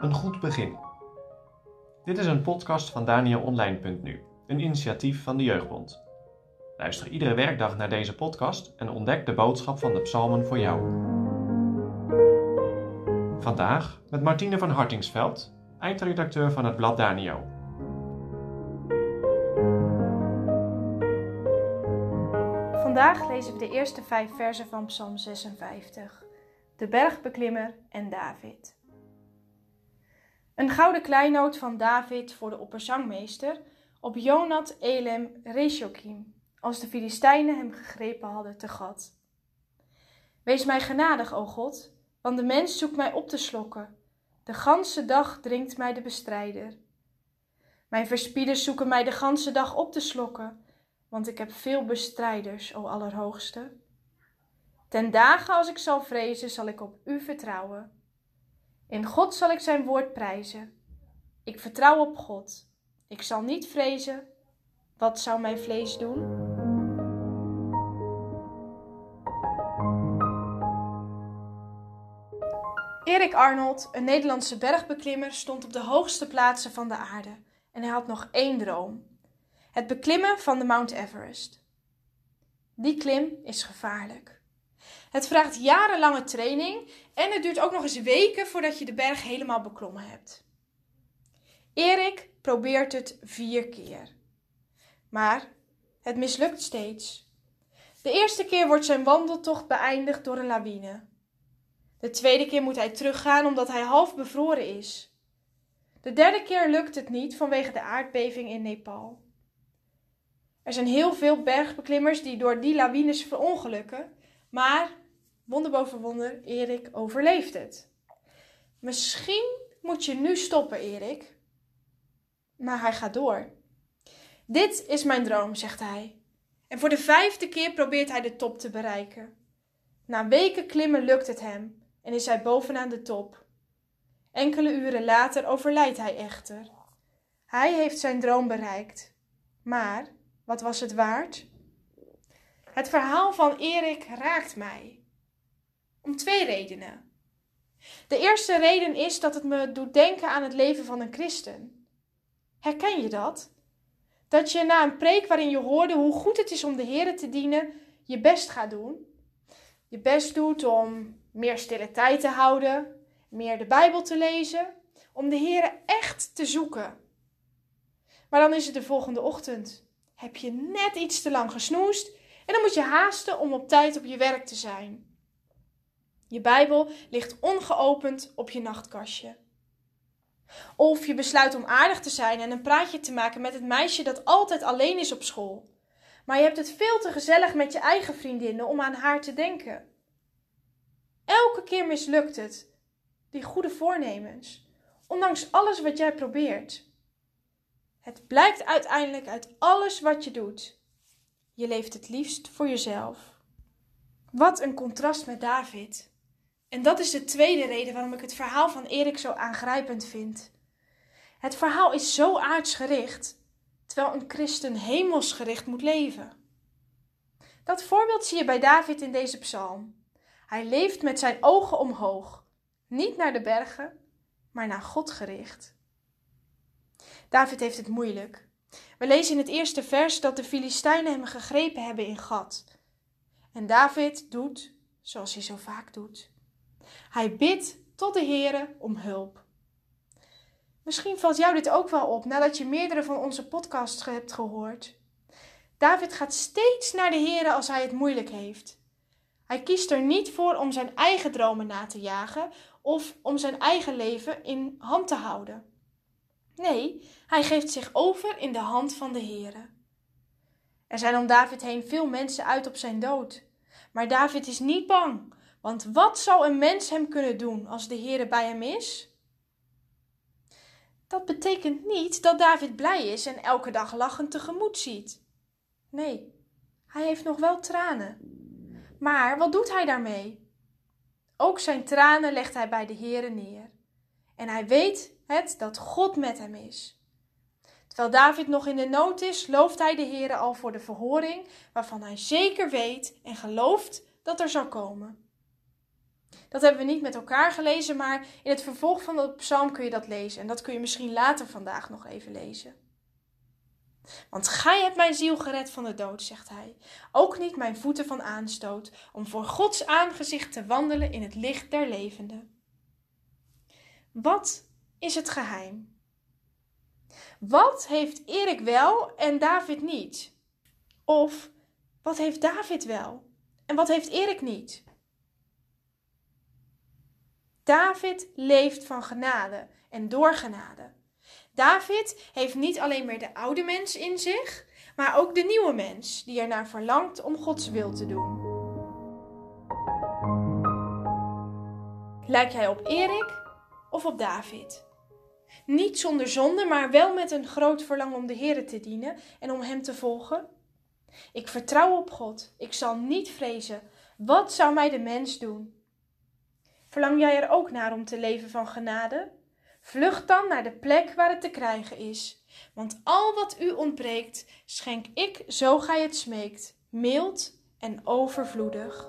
Een goed begin. Dit is een podcast van DanielOnline.nu, een initiatief van de Jeugdbond. Luister iedere werkdag naar deze podcast en ontdek de boodschap van de psalmen voor jou. Vandaag met Martine van Hartingsveld, eindredacteur van het blad Danio. Vandaag lezen we de eerste vijf versen van Psalm 56, de bergbeklimmer en David. Een gouden kleinoot van David voor de opperzangmeester op Jonat Elem Reshokim, als de Filistijnen hem gegrepen hadden te gat. Wees mij genadig, o God, want de mens zoekt mij op te slokken. De ganse dag dringt mij de bestrijder. Mijn verspieders zoeken mij de ganse dag op te slokken, want ik heb veel bestrijders, o Allerhoogste. Ten dagen als ik zal vrezen, zal ik op u vertrouwen. In God zal ik zijn woord prijzen. Ik vertrouw op God. Ik zal niet vrezen. Wat zou mijn vlees doen? Erik Arnold, een Nederlandse bergbeklimmer, stond op de hoogste plaatsen van de aarde en hij had nog één droom: het beklimmen van de Mount Everest. Die klim is gevaarlijk. Het vraagt jarenlange training en het duurt ook nog eens weken voordat je de berg helemaal beklommen hebt. Erik probeert het vier keer. Maar het mislukt steeds. De eerste keer wordt zijn wandeltocht beëindigd door een lawine. De tweede keer moet hij teruggaan omdat hij half bevroren is. De derde keer lukt het niet vanwege de aardbeving in Nepal. Er zijn heel veel bergbeklimmers die door die lawines verongelukken, maar wonder boven wonder, Erik overleeft het. Misschien moet je nu stoppen, Erik. Maar hij gaat door. Dit is mijn droom, zegt hij. En voor de vijfde keer probeert hij de top te bereiken. Na weken klimmen lukt het hem en is hij bovenaan de top. Enkele uren later overlijdt hij echter. Hij heeft zijn droom bereikt. Maar wat was het waard? Het verhaal van Erik raakt mij. Om twee redenen. De eerste reden is dat het me doet denken aan het leven van een christen. Herken je dat? Dat je na een preek waarin je hoorde hoe goed het is om de Heer te dienen, je best gaat doen. Je best doet om meer stille tijd te houden, meer de Bijbel te lezen, om de Heer echt te zoeken. Maar dan is het de volgende ochtend. Heb je net iets te lang gesnoest en dan moet je haasten om op tijd op je werk te zijn. Je Bijbel ligt ongeopend op je nachtkastje. Of je besluit om aardig te zijn en een praatje te maken met het meisje dat altijd alleen is op school. Maar je hebt het veel te gezellig met je eigen vriendinnen om aan haar te denken. Elke keer mislukt het, die goede voornemens, ondanks alles wat jij probeert. Het blijkt uiteindelijk uit alles wat je doet. Je leeft het liefst voor jezelf. Wat een contrast met David. En dat is de tweede reden waarom ik het verhaal van Erik zo aangrijpend vind. Het verhaal is zo aardsgericht, terwijl een christen hemelsgericht moet leven. Dat voorbeeld zie je bij David in deze psalm. Hij leeft met zijn ogen omhoog, niet naar de bergen, maar naar God gericht. David heeft het moeilijk. We lezen in het eerste vers dat de Filistijnen hem gegrepen hebben in gat. En David doet zoals hij zo vaak doet. Hij bidt tot de Heere om hulp. Misschien valt jou dit ook wel op nadat je meerdere van onze podcasts hebt gehoord. David gaat steeds naar de Heere als hij het moeilijk heeft. Hij kiest er niet voor om zijn eigen dromen na te jagen of om zijn eigen leven in hand te houden. Nee, hij geeft zich over in de hand van de Heere. Er zijn om David heen veel mensen uit op zijn dood. Maar David is niet bang, want wat zou een mens hem kunnen doen als de Heere bij hem is? Dat betekent niet dat David blij is en elke dag lachend tegemoet ziet. Nee, hij heeft nog wel tranen. Maar wat doet hij daarmee? Ook zijn tranen legt hij bij de Heere neer. En hij weet het dat God met hem is. Terwijl David nog in de nood is, looft hij de Heere al voor de verhoring waarvan hij zeker weet en gelooft dat er zal komen. Dat hebben we niet met elkaar gelezen, maar in het vervolg van de psalm kun je dat lezen. En dat kun je misschien later vandaag nog even lezen. Want gij hebt mijn ziel gered van de dood, zegt hij. Ook niet mijn voeten van aanstoot, om voor Gods aangezicht te wandelen in het licht der levenden. Wat is het geheim? Wat heeft Erik wel en David niet? Of wat heeft David wel en wat heeft Erik niet? David leeft van genade en door genade. David heeft niet alleen meer de oude mens in zich, maar ook de nieuwe mens die ernaar verlangt om Gods wil te doen. Lijk jij op Erik of op David? Niet zonder zonde, maar wel met een groot verlangen om de Heer te dienen en om Hem te volgen? Ik vertrouw op God. Ik zal niet vrezen. Wat zou mij de mens doen? Verlang jij er ook naar om te leven van genade? Vlucht dan naar de plek waar het te krijgen is. Want al wat u ontbreekt, schenk ik zo gij het smeekt, mild en overvloedig.